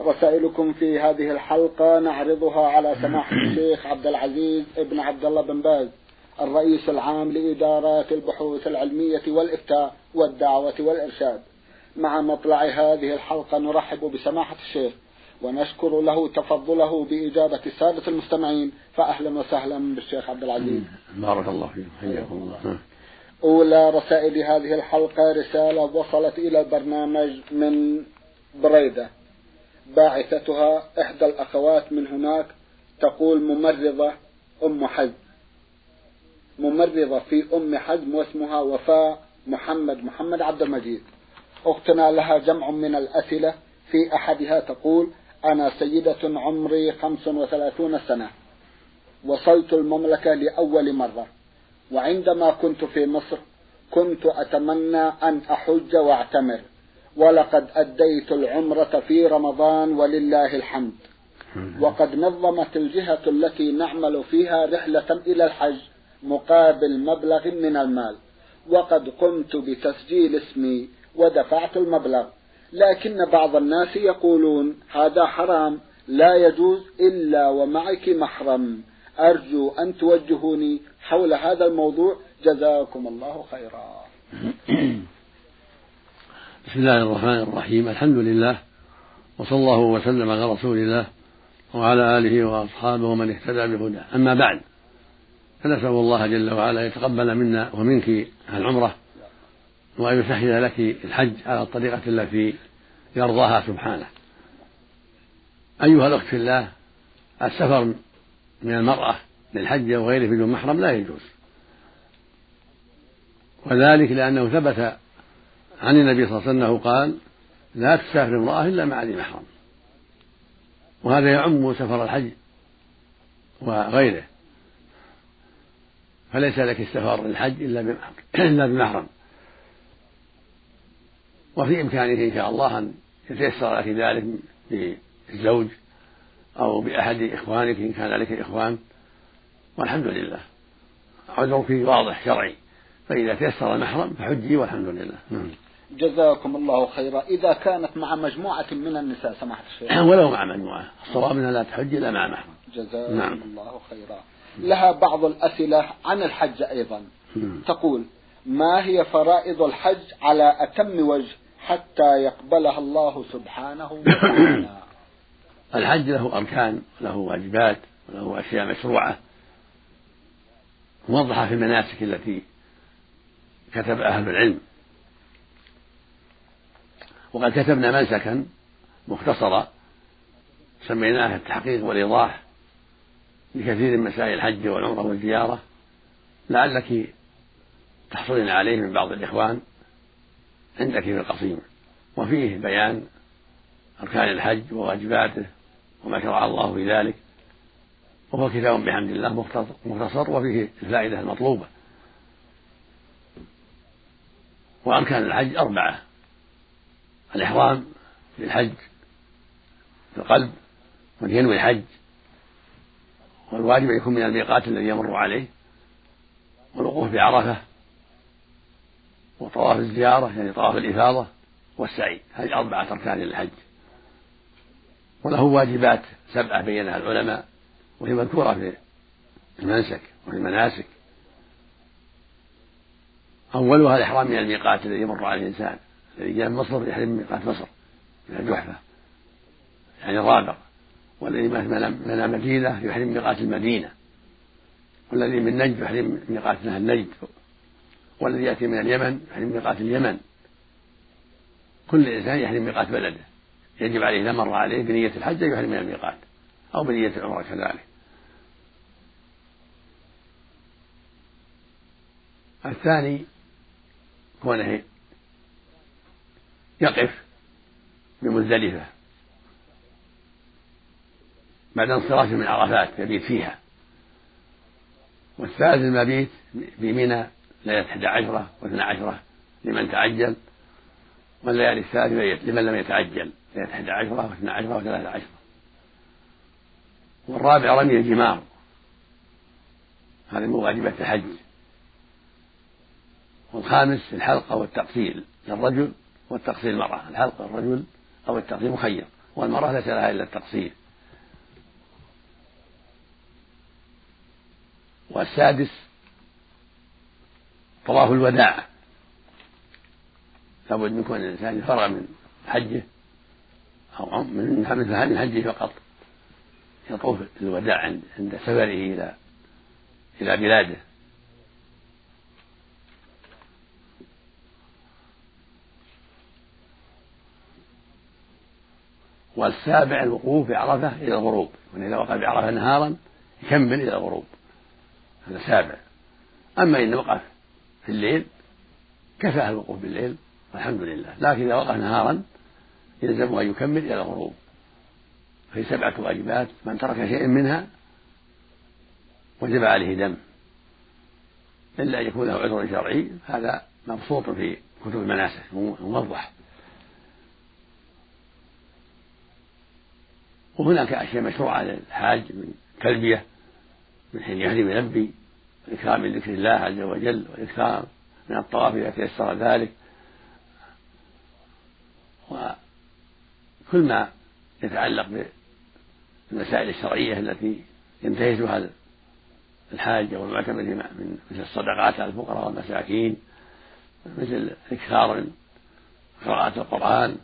رسائلكم في هذه الحلقة نعرضها على سماحة الشيخ عبد العزيز ابن عبد الله بن باز الرئيس العام لإدارات البحوث العلمية والإفتاء والدعوة والإرشاد. مع مطلع هذه الحلقة نرحب بسماحة الشيخ ونشكر له تفضله بإجابة السادة المستمعين فأهلا وسهلا بالشيخ عبد العزيز. بارك الله فيك حياكم الله. أولى رسائل هذه الحلقة رسالة وصلت إلى البرنامج من بريدة. باعثتها إحدى الأخوات من هناك تقول ممرضة أم حزم ممرضة في أم حزم واسمها وفاء محمد محمد عبد المجيد. أختنا لها جمع من الأسئلة في أحدها تقول أنا سيدة عمري خمس وثلاثون سنة. وصلت المملكة لأول مرة. وعندما كنت في مصر كنت أتمنى أن أحج وأعتمر. ولقد أديت العمرة في رمضان ولله الحمد. وقد نظمت الجهة التي نعمل فيها رحلة إلى الحج مقابل مبلغ من المال. وقد قمت بتسجيل اسمي ودفعت المبلغ. لكن بعض الناس يقولون هذا حرام لا يجوز إلا ومعك محرم. أرجو أن توجهوني حول هذا الموضوع. جزاكم الله خيرا. بسم الله الرحمن الرحيم. الحمد لله وصلى الله وسلم على رسول الله وعلى آله وأصحابه ومن اهتدى بهداه. أما بعد فنسأل الله جل وعلا يتقبل منا ومنك العمرة وأن يسهل لك الحج على الطريقة التي يرضاها سبحانه. أيها الأخت في الله السفر من المرأة للحج أو غيره بدون محرم لا يجوز. وذلك لأنه ثبت عن النبي صلى الله عليه وسلم قال لا تسافر امرأة إلا مع ذي محرم. وهذا يعم سفر الحج وغيره. فليس لك السفر للحج إلا إلا بمحرم. وفي إمكانه إن شاء الله أن يتيسر لك ذلك بالزوج أو بأحد إخوانك إن كان لك إخوان. والحمد لله. عذرك واضح شرعي. فإذا تيسر المحرم فحجي والحمد لله. نعم. جزاكم الله خيرا. إذا كانت مع مجموعة من النساء سماحة الشيخ. ولو مع مجموعة. الصواب أنها لا تحج إلا مع محرم جزاكم نعم. الله خيرا. لها بعض الأسئلة عن الحج أيضا. نعم. تقول ما هي فرائض الحج على أتم وجه حتى يقبلها الله سبحانه وتعالى؟ الحج له أركان له واجبات وله أشياء مشروعة موضحة في المناسك التي كتب أهل العلم. وقد كتبنا منسكا مختصرا سميناه التحقيق والإيضاح لكثير من مسائل الحج والعمرة والزيارة لعلك تحصلين عليه من بعض الإخوان عندك في القصيم. وفيه بيان أركان الحج وواجباته وما شرع الله في ذلك. وهو كتاب بحمد الله مختصر وفيه الفائدة المطلوبة. وأركان الحج أربعة. الإحرام للحج في القلب من ينوي الحج والواجب يكون من الميقات الذي يمر عليه. والوقوف بعرفة وطواف الزيارة يعني طواف الإفاضة والسعي. هذه أربعة أركان للحج. وله واجبات سبعة بينها العلماء وهي مذكورة في المنسك وفي المناسك. أولها الإحرام من الميقات الذي يمر على الإنسان. جاء من مصر يحرم من ميقات مصر من الجحفة يعني الرابع والذي من المدينة يحرم ميقات المدينة. والذي من نجد يحرم ميقات نهر نجد. والذي يأتي من اليمن يحرم ميقات اليمن. كل إنسان يحرم ميقات بلده. يجب عليه إذا مر عليه بنية الحج يحرم من الميقات. أو بنية العمرة كذلك. الثاني كونه يقف بمزدلفة بعد انصرافه من عرفات يبيت فيها والثالث المبيت بمنى ليلة 11 واثنى عشرة لمن تعجل والليالي الثالثة لمن لم يتعجل ليلة 11 واثنى عشرة وثلاثة عشرة والرابع رمي الجمار. هذه من واجبات الحج. والخامس الحلقة والتقصير للرجل والتقصير المرأة الحلقة الرجل أو التقصير مخير؟ والمرأة ليس لها إلا التقصير. والسادس طواف الوداع. لابد من كون الإنسان فرغ من حجه أو من من حجه فقط. يطوف الوداع عند سفره إلى إلى بلاده. والسابع الوقوف بعرفة إلى الغروب وإذا إذا وقف بعرفة نهارا يكمل إلى الغروب. هذا سابع. أما إن وقف في الليل كفاه الوقوف بالليل والحمد لله. لكن إذا وقف نهارا يلزم أن يكمل إلى الغروب. في سبعة واجبات من ترك شيئا منها وجب عليه دم. إلا أن يكون له عذر شرعي هذا مبسوط في كتب المناسك موضح. وهناك أشياء مشروعة للحاج من تلبية من حين يهدي ويلبي والإكثار من ذكر الله عز وجل والإكثار من الطواف إذا تيسر ذلك. وكل ما يتعلق بالمسائل الشرعية التي ينتهزها الحاج أو المعتمد من مثل الصدقات على الفقراء والمساكين مثل إكثار من قراءة القرآن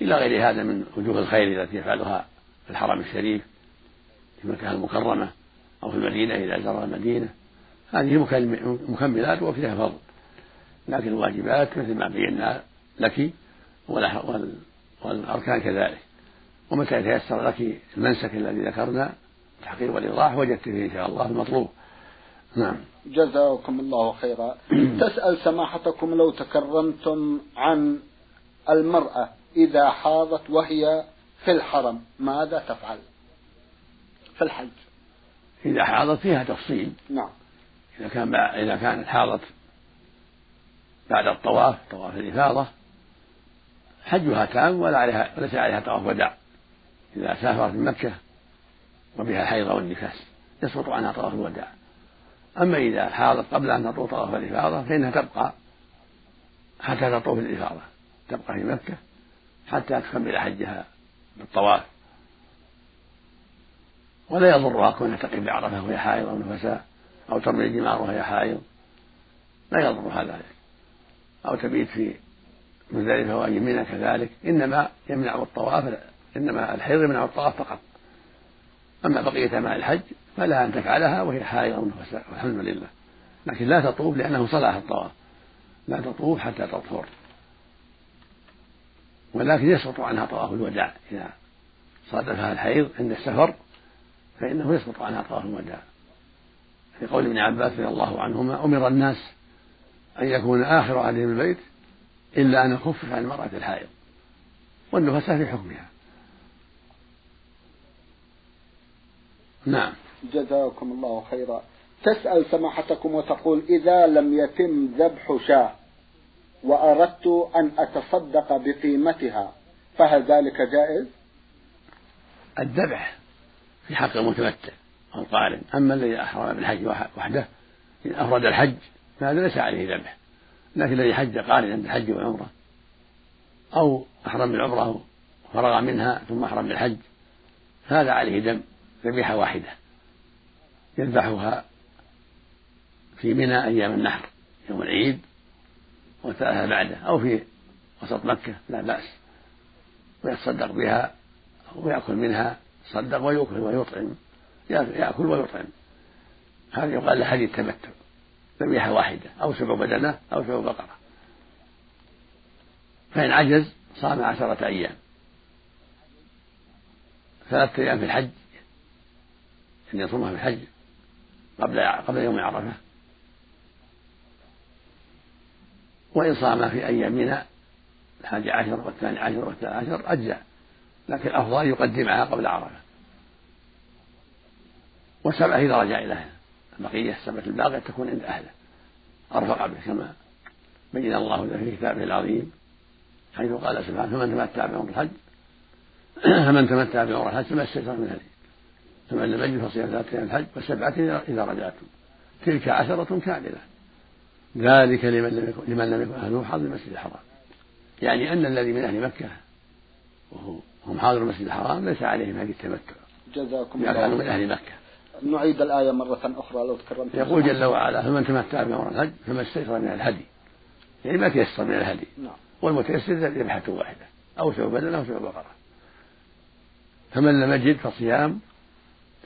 إلى غير هذا من وجوه الخير التي يفعلها في الحرم الشريف في مكة المكرمة أو في المدينة إذا زار المدينة. هذه مكملات وفيها فضل لكن الواجبات مثل ما بينا لك والأركان كذلك. ومتى يتيسر لك المنسك الذي ذكرنا التحقيق والإيضاح وجدت فيه إن شاء الله المطلوب. نعم. جزاكم الله خيرا. تسأل سماحتكم لو تكرمتم عن المرأة. إذا حاضت وهي في الحرم ماذا تفعل؟ في الحج. إذا حاضت فيها تفصيل. نعم. إذا كان إذا كانت حاضت بعد الطواف طواف الإفاضة حجها تام ولا عليها وليس عليها طواف وداع. إذا سافرت من مكة وبها الحيض والنفاس يسقط عنها طواف الوداع. أما إذا حاضت قبل أن تطوف طواف الإفاضة فإنها تبقى حتى تطوف الإفاضة. تبقى في مكة حتى تكمل حجها بالطواف. ولا يضرها كونها تقف بعرفة وهي حائض أو نفساء أو ترمي الجمار وهي حائض. لا يضرها ذلك. أو تبيت في مزدلفة وأي منى كذلك. إنما يمنع الطواف إنما الحيض يمنع الطواف فقط. أما بقية أعمال الحج فلها أن تفعلها وهي حائض أو نفساء والحمد لله. لكن لا تطوف لأنه صلاح الطواف. لا تطوف حتى تطهر. ولكن يسقط عنها طواف الوداع. إذا صادفها الحيض عند السفر فإنه يسقط عنها طواف الوداع. في قول ابن عباس رضي الله عنهما أمر الناس أن يكون آخر عهدهم البيت إلا أن يخفف عن المرأة الحائض. والنفساء في حكمها. نعم. جزاكم الله خيرا. تسأل سماحتكم وتقول إذا لم يتم ذبح شاة وأردت أن أتصدق بقيمتها. فهل ذلك جائز؟ الذبح في حق المتمتع أو القارن أما الذي أحرم بالحج وحده إن أفرد الحج فهذا ليس عليه ذبح. لكن الذي حج قارنا بالحج والعمرة أو أحرم بالعمرة وفرغ منها ثم أحرم بالحج هذا عليه دم ذبيحة واحدة. يذبحها في منى أيام النحر يوم العيد. وثلاثة بعده. أو في وسط مكة لا بأس. ويتصدق بها ويأكل منها صدق ويأكل ويطعم. يأكل ويطعم. هذا يقال له حديث تمتع ذبيحة واحدة. أو سبع بدنة أو سبع بقرة. فإن عجز صام عشرة أيام. ثلاثة أيام في الحج. أن يصومها في الحج قبل قبل يوم عرفة وإن صام في أيامنا الحادي عشر والثاني عشر والثالث عشر أجزاء لكن الأفضل يقدمها قبل عرفة. وسبعة إذا رجع إلى والبقية السبعة الباقية تكون عند أهله. أرفق به كما بين الله في كتابه العظيم حيث قال سبحانه فمن تمتع بعمر الحج فمن تمتع بعمر الحج فما استيسر من هدي. فمن لم يجد فصيام ثلاثة أيام الحج وسبعة إذا رجعتم. تلك عشرة كاملة. ذلك لمن لم يكن لمن لم يكن أهله حاضر المسجد الحرام. يعني أن الذي من أهل مكة وهم حاضر المسجد الحرام ليس عليهم هذه التمتع. جزاكم الله كانوا من أهل مكة. نعيد الآية مرة أخرى لو تكرمت. يقول جل وعلا فمن تمتع بعمر الحج فما استيسر من الهدي. يعني ما تيسر من الهدي. نعم. والمتيسر ذبحة واحدة أو سوى بدنة أو سوى بقرة فمن لم يجد فصيام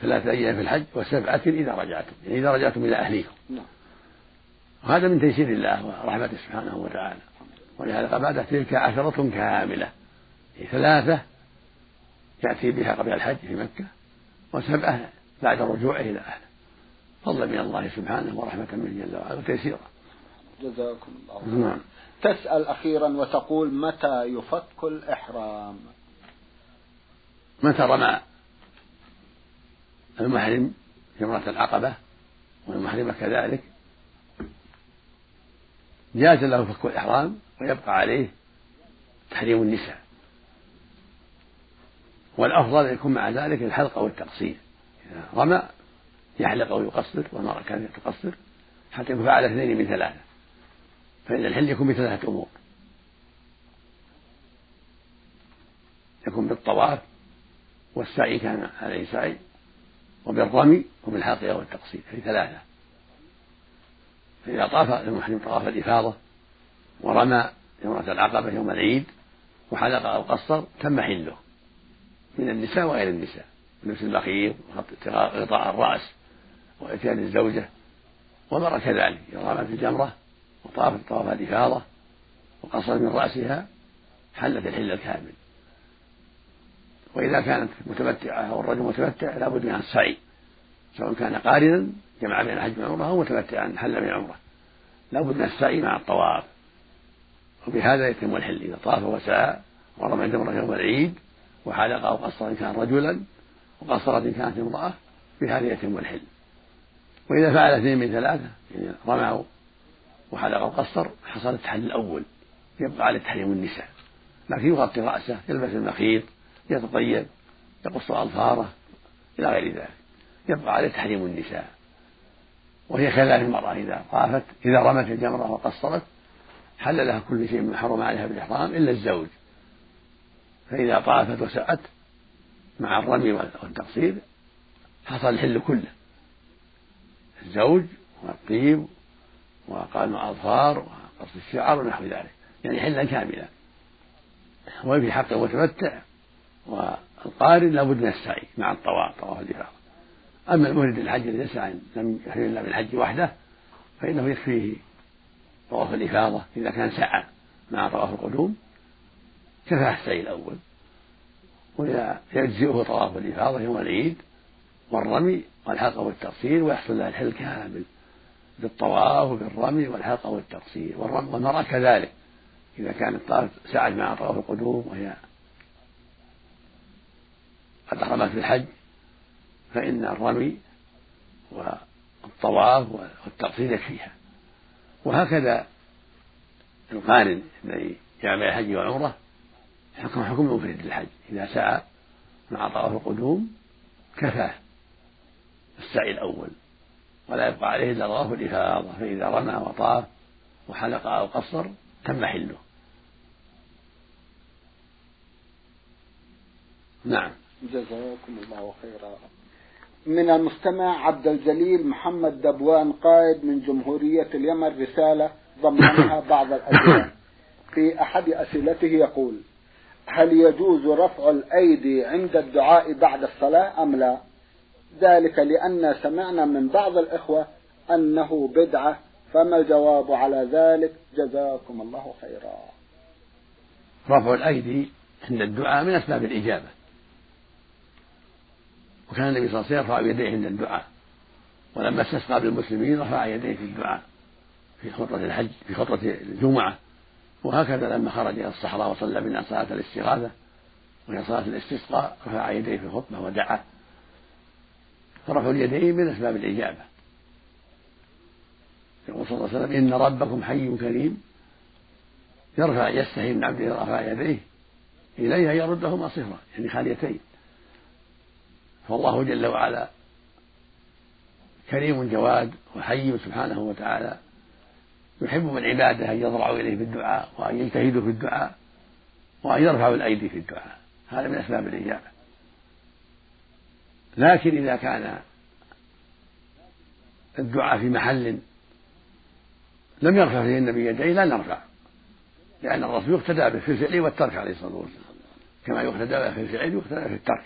ثلاثة أيام في الحج وسبعة إذا رجعتم يعني إذا رجعتم إلى أهليكم. نعم. وهذا من تيسير الله ورحمته سبحانه وتعالى. ولهذا بعد تلك عشرة كاملة. ثلاثة يأتي بها قبل الحج في مكة وسبعة بعد رجوعه إلى أهله. فضلا من الله سبحانه ورحمة منه جل وعلا وتيسيرا. جزاكم الله نعم. تسأل أخيرا وتقول متى يفك الإحرام؟ متى رمى المحرم جمرة العقبة والمحرمة كذلك؟ جاز له فك الإحرام ويبقى عليه تحريم النساء. والأفضل أن يكون مع ذلك الحلق أو التقصير. إذا رمى يحلق أو يقصر والمرأة كانت تقصر حتى يكون فعل اثنين من ثلاثة. فإن الحل يكون بثلاثة أمور. يكون بالطواف والسعي كان عليه سعي وبالرمي وبالحلق أو التقصير هذه ثلاثة. فإذا طاف المحرم طواف الإفاضة ورمى جمرة العقبة يوم العيد وحلق أو قصر تم حله. من النساء وغير النساء. لبس البخير غطاء الرأس وإتيان الزوجة. ومر كذلك. إذا رمت الجمرة وطافت طواف الإفاضة وقصر من رأسها حلت الحل الكامل. وإذا كانت متمتعة أو الرجل متمتع لابد من السعي. سواء كان قارنا جمع بين الحج والعمرة أو متمتعا حل من العمرة. لابد من السعي مع الطواف. وبهذا يتم الحل. إذا طاف وسعى ورمى الجمرة يوم العيد وحلق أو قصر إن كان رجلا وقصرت إن كانت امرأة بهذا يتم الحل. وإذا فعل اثنين من ثلاثة يعني رمى وحلق وقصر حصل التحلل الأول. يبقى عليه تحريم النساء. لكن يغطي رأسه يلبس المخيط يتطيب يقص أظفاره إلى غير ذلك. يبقى عليه تحريم النساء. وهي كذلك المرأة إذا طافت إذا رمت الجمرة وقصرت حل لها كل شيء من حرم عليها بالإحرام إلا الزوج. فإذا طافت وسعت مع الرمي والتقصير حصل الحل كله. الزوج والطيب وقال الأظفار وقص الشعر ونحو ذلك. يعني حلا كاملا. وفي حق المتمتع والقارن لابد من السعي مع الطواف طواف الإفاضة أما المريد الحج الذي يسعى لم يحرم إلا بالحج وحده فإنه يكفيه طواف الإفاضة إذا كان سعى مع طواف القدوم. كفاه السعي الأول. ويجزئه طواف الإفاضة يوم العيد والرمي والحلقة والتقصير ويحصل له الحل كامل بالطواف وبالرمي والحلقة والتقصير والمرأة كذلك إذا كانت طاف سعت مع طواف القدوم وهي قد أحرمت بالحج فإن الرمي والطواف والتقصير يكفيها. وهكذا القارن الذي بين الحج والعمرة حكم حكم المفرد للحج إذا سعى مع طواف القدوم كفاه. السعي الأول. ولا يبقى عليه إلا طواف الإفاضة فإذا رمى وطاف وحلق أو قصر تم حله. نعم. جزاكم الله خيرا. من المستمع عبد الجليل محمد دبوان قائد من جمهورية اليمن رسالة ضمنها بعض الأسئلة في أحد أسئلته يقول هل يجوز رفع الأيدي عند الدعاء بعد الصلاة أم لا؟ ذلك لأن سمعنا من بعض الإخوة أنه بدعة فما الجواب على ذلك؟ جزاكم الله خيرا. رفع الأيدي عند الدعاء من أسباب الإجابة. وكان النبي صلى الله عليه وسلم يرفع يديه عند الدعاء. ولما استسقى بالمسلمين رفع يديه في الدعاء في خطبة الحج في خطبة الجمعة. وهكذا لما خرج إلى الصحراء وصلى بنا صلاة الاستغاثة. وهي صلاة الاستسقاء رفع يديه في الخطبة ودعا. فرفع اليدين من أسباب الإجابة. يقول صلى الله عليه وسلم إن ربكم حي كريم. يرفع يستحي من عبده رفع يديه إليها يردهما صفرا يعني خاليتين. فالله جل وعلا كريم جواد وحي سبحانه وتعالى يحب من عباده أن يضرعوا إليه بالدعاء وأن يجتهدوا في الدعاء وأن يرفعوا الأيدي في الدعاء. هذا من أسباب الإجابة لكن إذا كان الدعاء في محل لم يرفع فيه النبي يديه لا نرفع. لأن الرسول يقتدى به في الفعل والترك عليه الصلاة والسلام. كما يقتدى به في الفعل يقتدى في الترك.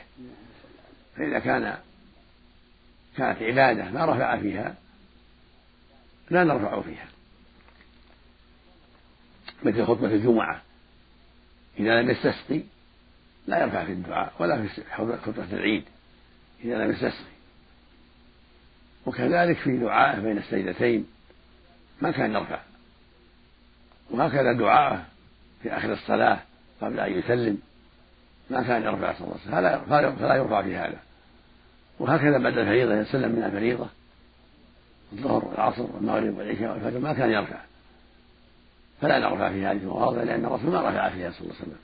فإذا كان كانت عبادة ما رفع فيها لا نرفع فيها. مثل خطبة الجمعة إذا لم يستسقي لا يرفع في الدعاء ولا في خطبة العيد إذا لم يستسقي. وكذلك في دعائه بين السيدتين ما كان يرفع وهكذا دعاءه في آخر الصلاة قبل أن يسلم ما كان يرفع صلى الله عليه وسلم. فلا يرفع في هذا. وهكذا بعد الفريضة يسلم من الفريضة الظهر والعصر والمغرب والعشاء والفجر ما كان يرفع فلا نرفع في هذه المواضع لأن الرسول ما رفع فيها صلى الله عليه وسلم.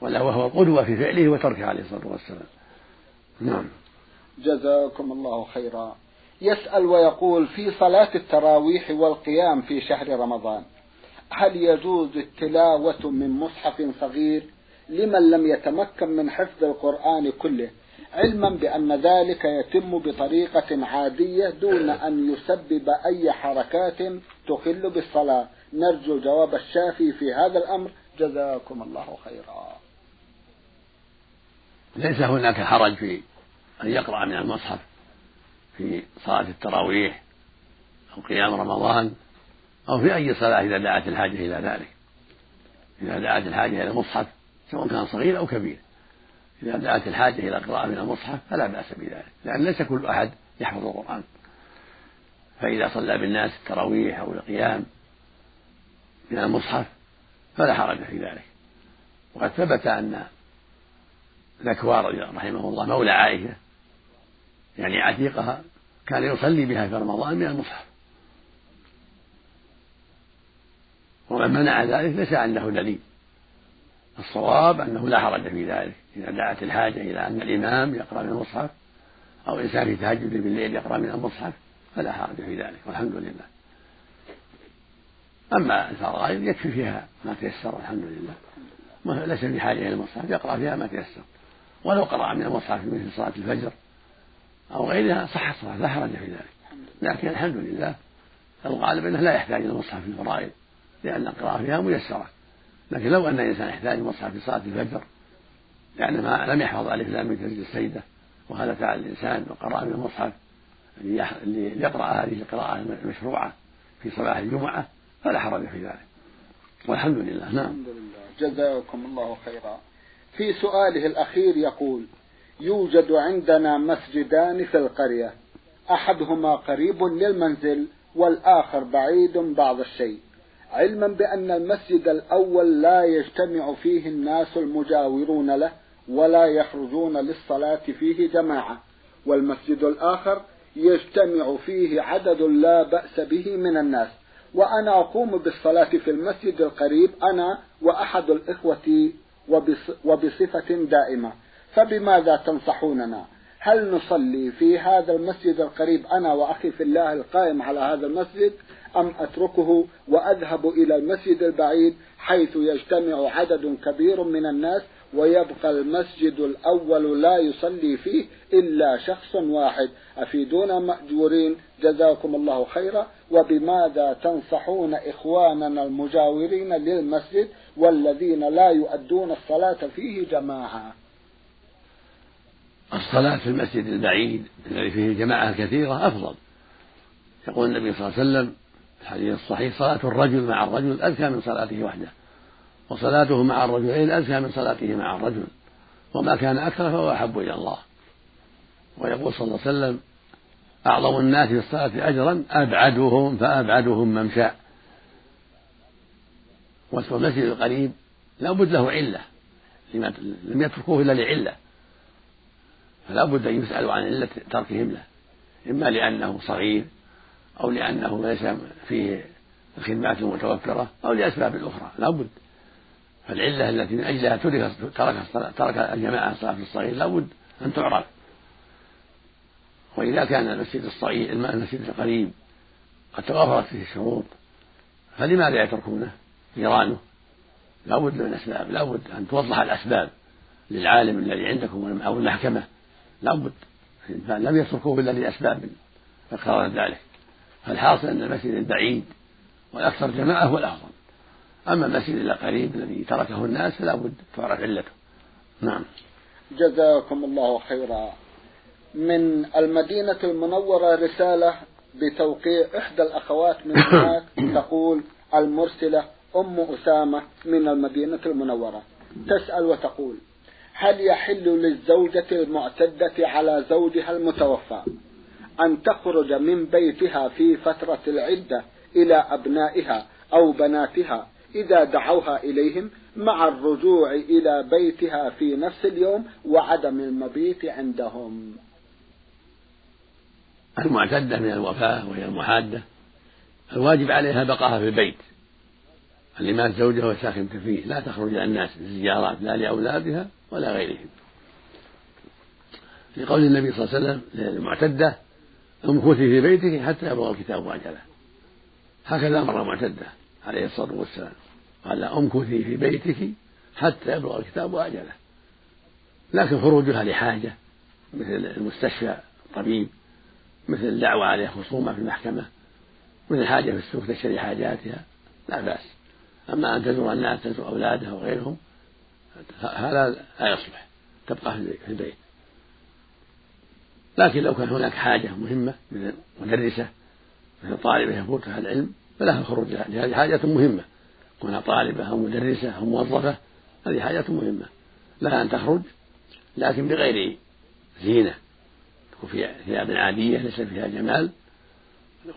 ولا وهو القدوة في فعله وتركه عليه الصلاة والسلام. نعم. جزاكم الله خيرا. يسأل ويقول في صلاة التراويح والقيام في شهر رمضان هل يجوز التلاوة من مصحف صغير لمن لم يتمكن من حفظ القرآن كله؟ علما بأن ذلك يتم بطريقة عادية دون أن يسبب أي حركات تخل بالصلاة. نرجو جواب الشافي في هذا الأمر. جزاكم الله خيرا. ليس هناك حرج في أن يقرأ من المصحف في صلاة التراويح أو قيام رمضان أو في أي صلاة إذا دعت الحاجة إلى ذلك. إذا دعت الحاجة إلى المصحف سواء كان صغير أو كبير. إذا دعت الحاجة إلى قراءة من المصحف فلا بأس بذلك لأن ليس كل أحد يحفظ القرآن. فإذا صلى بالناس التراويح أو القيام من المصحف فلا حرج في ذلك. وقد ثبت أن ذكوان رحمه الله مولى عائشة يعني عتيقها كان يصلي بها في رمضان من المصحف. ومن منع ذلك ليس عنده دليل. الصواب أنه لا حرج في ذلك. إذا دعت الحاجة إلى أن الإمام يقرأ من المصحف أو إنسان في تهجد بالليل يقرأ من المصحف فلا حرج في ذلك والحمد لله. أما الفرائض يكفي فيها ما تيسر الحمد لله. ليس في حاجة إلى المصحف يقرأ فيها ما تيسر. ولو قرأ من المصحف مثل صلاة الفجر أو غيرها صح الصلاة لا حرج في ذلك. لكن الحمد لله الغالب أنه لا يحتاج إلى المصحف في الفرائض لأن القراءة فيها ميسرة. لكن لو أن الإنسان يحتاج المصحف في صلاة الفجر لأن ما لم يحفظ ألف لام من تسجيل السيدة وهذا فعل الإنسان وقرأ من المصحف ليقرأ هذه القراءة المشروعة في صباح الجمعة فلا حرج في ذلك. والحمد لله نعم. الحمد لله. جزاكم الله خيرا. في سؤاله الأخير يقول يوجد عندنا مسجدان في القرية أحدهما قريب للمنزل والآخر بعيد بعض الشيء. علما بأن المسجد الأول لا يجتمع فيه الناس المجاورون له ولا يخرجون للصلاة فيه جماعة والمسجد الآخر يجتمع فيه عدد لا بأس به من الناس. وأنا أقوم بالصلاة في المسجد القريب أنا وأحد الإخوة وبصفة دائمة. فبماذا تنصحوننا؟ هل نصلي في هذا المسجد القريب أنا وأخي في الله القائم على هذا المسجد أم أتركه وأذهب إلى المسجد البعيد حيث يجتمع عدد كبير من الناس ويبقى المسجد الأول لا يصلي فيه إلا شخص واحد. أفيدونا مأجورين؟ جزاكم الله خيرا. وبماذا تنصحون إخواننا المجاورين للمسجد والذين لا يؤدون الصلاة فيه جماعة؟ الصلاة في المسجد البعيد الذي فيه جماعة كثيرة أفضل. يقول النبي صلى الله عليه وسلم الحديث الصحيح صلاة الرجل مع الرجل أزكى من صلاته وحده وصلاته مع الرجلين أزكى من صلاته مع الرجل وما كان أكثر فهو أحب إلى الله. ويقول صلى الله عليه وسلم أعظم الناس في الصلاة أجرا أبعدهم فأبعدهم ممشى والمسجد القريب لا بد له علة لم يتركوه إلا لعلة. فلا بد أن يسألوا عن علة تركهم له إما لأنه صغير أو لأنه ليس فيه الخدمات المتوفرة أو لأسباب أخرى لا بد. فالعلة التي من أجلها ترك ترك ترك الجماعة صلاة الصغير لا بد أن تعرف. وإذا كان المسجد الصغير المسجد القريب قد توافرت فيه الشروط فلماذا يتركونه؟ جيرانه. لا بد من أسباب لا بد أن توضح الأسباب للعالم الذي عندكم أو المحكمة لا بد. لم يتركوه إلا لأسباب اقتضت ذلك. فالحاصل أن المسجد البعيد والأكثر جماعة هو الأفضل أما المسجد القريب الذي تركه الناس فلا بد تعرف علته. نعم. جزاكم الله خيرا. من المدينة المنورة رسالة بتوقيع إحدى الأخوات من هناك تقول المرسلة أم أسامة من المدينة المنورة. تسأل وتقول هل يحل للزوجة المعتدة على زوجها المتوفى؟ أن تخرج من بيتها في فترة العدة إلى أبنائها أو بناتها إذا دعوها إليهم مع الرجوع إلى بيتها في نفس اليوم وعدم المبيت عندهم. المعتدة من الوفاة وهي المحادة. الواجب عليها بقاها في البيت. اللي مات زوجها وساكنت فيه. لا تخرج إلى الناس للزيارات لا لأولادها ولا غيرهم. لقول النبي صلى الله عليه وسلم للمعتدة امكثي في بيتك حتى يبلغ الكتاب أجله هكذا أمر معتدة عليه الصلاة والسلام. قال أمكثي في بيتك حتى يبلغ الكتاب أجله لكن خروجها لحاجة مثل المستشفى الطبيب مثل الدعوة عليه خصومة في المحكمة مثل حاجة في السوق تشتري حاجاتها لا بأس. أما أن تزور الناس تزور أولادها وغيرهم هذا لا يصلح. تبقى في البيت. لكن لو كان هناك حاجة مهمة مثل مدرسة مثل طالبة يفوتها العلم فلها الخروج هذه حاجة مهمة. كونها طالبة أو مدرسة أو موظفة هذه حاجة مهمة. لها أن تخرج لكن بغير زينة. تكون في ثياب عادية ليس فيها جمال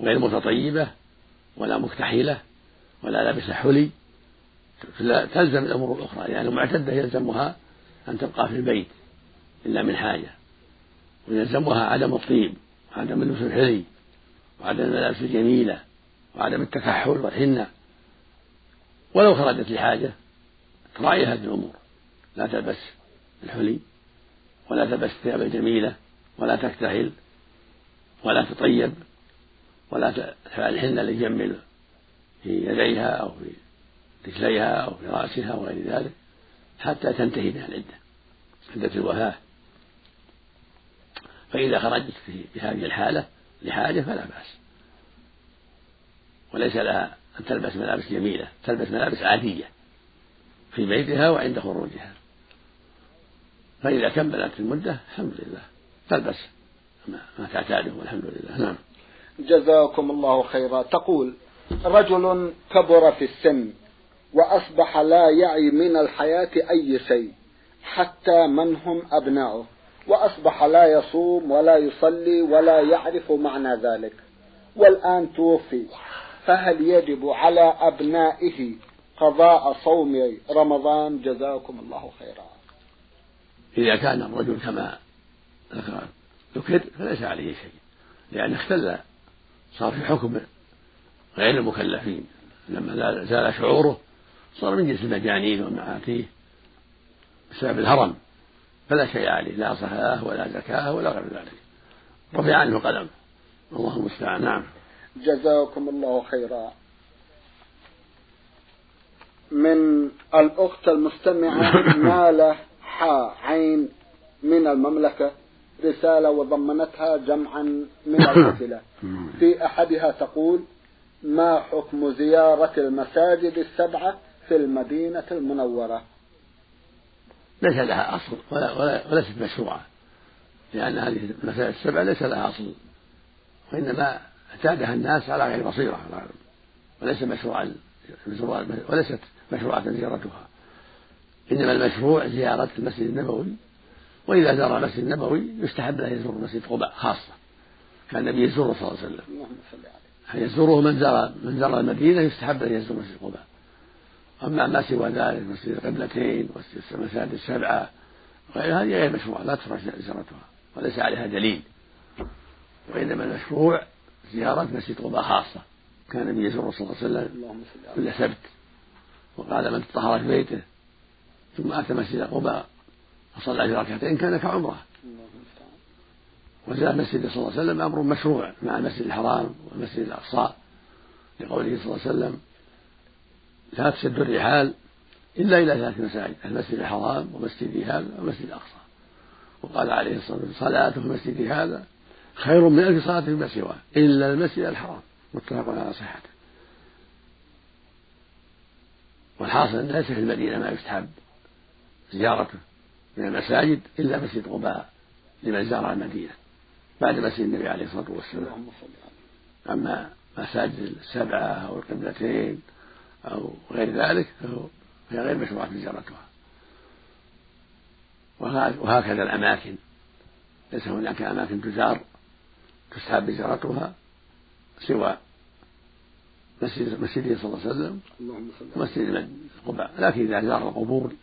غير متطيبة ولا مكتحلة ولا لابسة حلي. تلزم الأمور الأخرى يعني المعتدة يلزمها أن تبقى في البيت إلا من حاجة. ويلزمها عدم الطيب وعدم اللبس الحلي وعدم الملابس الجميلة وعدم التكحل والحنة. ولو خرجت لحاجة تراعي هذه الأمور. لا تلبس الحلي ولا تلبس الثياب الجميلة ولا تكتحل ولا تطيب ولا تفعل الحنة لتجمل في يديها أو في رجليها أو في رأسها وغير ذلك حتى تنتهي بها العدة. عدة الوفاة. فإذا خرجت في هذه الحالة لحاجة فلا بأس. وليس لها أن تلبس ملابس جميلة تلبس ملابس عادية في بيتها وعند خروجها. فإذا كملت المدة الحمد لله. تلبس ما تعتاده والحمد لله. نعم. جزاكم الله خيرا. تقول رجل كبر في السن وأصبح لا يعي من الحياة أي شيء حتى من هم أبناؤه. وأصبح لا يصوم ولا يصلي ولا يعرف معنى ذلك. والآن توفي فهل يجب على أبنائه قضاء صوم رمضان؟ جزاكم الله خيرا. إذا كان الرجل كما ذكر فليس عليه شيء لأن اختل صار في حكم غير المكلفين. لما زال شعوره صار من جنس المجانين والمعاتيه بسبب الهرم. فلا شيء عليه لا صلاة ولا زكاة ولا غير ذلك. رفع عنه قلم. الله المستعان. نعم. جزاكم الله خيرا. من الأخت المستمعة نالة حا عين من المملكة رسالة وضمنتها جمعا من الأسئلة في أحدها تقول ما حكم زيارة المساجد السبعة في المدينة المنورة؟ ليس لها أصل ولا ولا وليست مشروعة. لأن هذه المسائل السبع ليس لها أصل. وإنما اعتادها الناس على غير بصيرة وليس مشروعا وليست مشروعة زيارتها. إنما المشروع زيارة المسجد النبوي. وإذا زار المسجد النبوي يستحب له يزور مسجد قباء خاصة. كان النبي يزوره صلى الله عليه وسلم. يزوره من زار من زار المدينة يستحب له يزور مسجد قباء. أما ما سوى ذلك مسجد القبلتين والمساجد السبعة غير هذه غير مشروع لا تشرع زيارتها وليس عليها دليل. وإنما المشروع زيارة مسجد قباء خاصة. كان النبي يزور صلى الله عليه وسلم كل سبت وقال من تطهر في بيته ثم أتى مسجد قباء فصلى في ركعتين كان كعمرة. وزاد مسجد صلى الله عليه وسلم أمر مشروع مع المسجد الحرام والمسجد الأقصى لقوله صلى الله عليه وسلم لا تشد الرحال إلا إلى ثلاث مساجد المسجد الحرام ومسجد هذا ومسجد الأقصى. وقال عليه الصلاة والسلام صلاته في مسجد هذا خير من ألف صلاة فيما سواه إلا المسجد الحرام. متفق على صحته. والحاصل أن ليس في المدينة ما يستحب زيارته من المساجد إلا مسجد قباء لمن زار المدينة بعد مسجد النبي عليه الصلاة والسلام. أما مساجد السبعة أو القبلتين أو غير ذلك فهي غير مشروعة زيارتها وهكذا الأماكن. ليس هناك أماكن تزار تستحب زيارتها سوى مسجد مسجده صلى الله عليه وسلم ومسجد قباء لكن إذا زار القبور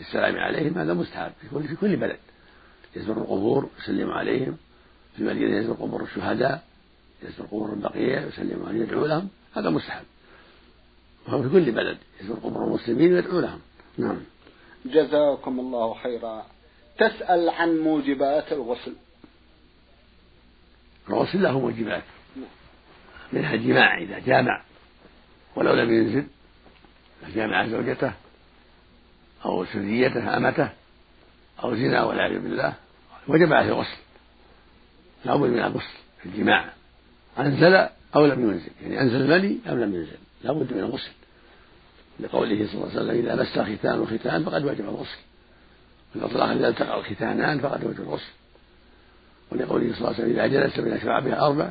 للسلام عليهم هذا مستحب في كل في كل بلد. يزور القبور يسلم عليهم. في المدينة يزور قبور الشهداء يزور قبور البقية يسلم عليهم يدعو لهم. هذا مستحب. وهو في كل بلد يزور قبور المسلمين ويدعو لهم. نعم. جزاكم الله خيرا. تسأل عن موجبات الغسل. الغسل له موجبات. منها الجماع إذا جامع. ولو لم ينزل جامع زوجته أو سريته أمته أو زنا والعياذ بالله وجب عليه الغسل. لا بد من الغسل في الجماع. أنزل أو لم ينزل. يعني أنزل المني أو لم ينزل. لا بد من الغسل. لقوله صلى الله عليه وسلم إذا مس ختان وختان فقد وجب الغسل. والإطلاق إذا التقى الختانان فقد وجب الغسل. ولقوله صلى الله عليه وسلم إذا جلس بين شعبها أربع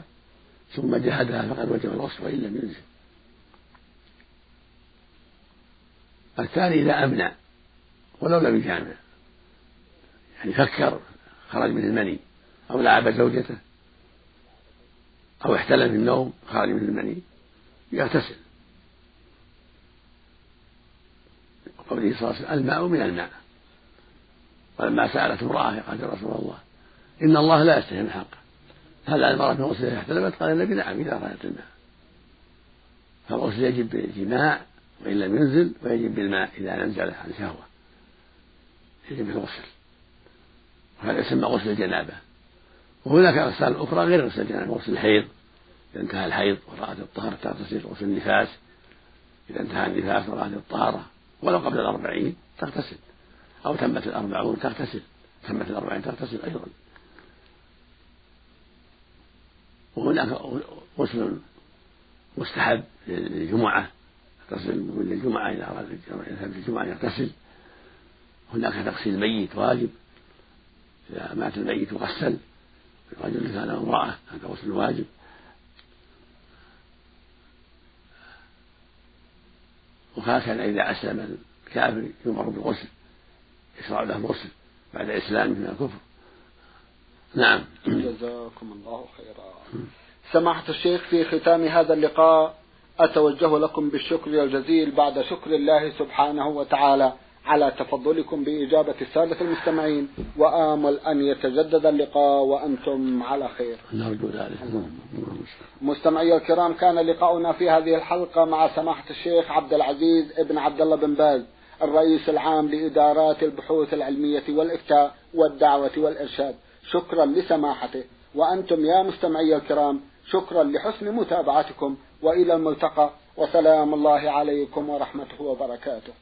ثم جهدها فقد وجب الغسل وإن لم ينزل الثاني إذا أمنع ولو لم يجامع. يعني فكر خرج من المني. أو لعب زوجته. أو احتلم في النوم خرج من المني. يغتسل. قوله صلى الله عليه وسلم الماء من الماء. ولما سألت امرأة قالت يا رسول الله إن الله لا يستحي من حقه هل على المرأة غسل إذا احتلمت؟ قال النبي نعم إذا رأت الماء. فالغسل يجب بالجماع وإن لم ينزل ويجب بالماء إذا نزل عن شهوة. يجب الغسل. وهذا يسمى غسل الجنابة. وهناك أغسال أخرى غير غسل الجنابة غسل الحيض. إذا انتهى الحيض ورأت الطهارة تغتسل غسل النفاس. إذا انتهى النفاس ورأت الطهارة ولو قبل الأربعين تغتسل. أو تمت الأربعون تغتسل. تمت الأربعين تغتسل أيضا. وهناك غسل مستحب للجمعة. يغتسل من الجمعة إذا أراد يذهب الجمعة يغتسل. هناك تغسيل الميت واجب. إذا مات الميت يغسل. الرجل كان امرأة هذا غسل واجب. وهكذا إذا أسلم الكافر يؤمر بالغسل يشرع له الغسل بعد إسلامه من الكفر. نعم. جزاكم الله خيرا. سماحة الشيخ في ختام هذا اللقاء أتوجه لكم بالشكر الجزيل بعد شكر الله سبحانه وتعالى. على تفضلكم بإجابة السادة المستمعين وآمل أن يتجدد اللقاء وأنتم على خير. نرجو ذلك. مستمعي الكرام كان لقاؤنا في هذه الحلقة مع سماحة الشيخ عبد العزيز ابن عبد الله بن باز الرئيس العام لإدارات البحوث العلمية والإفتاء والدعوة والإرشاد. شكرا لسماحته. وأنتم يا مستمعي الكرام شكرا لحسن متابعتكم وإلى الملتقى. وسلام الله عليكم ورحمته وبركاته.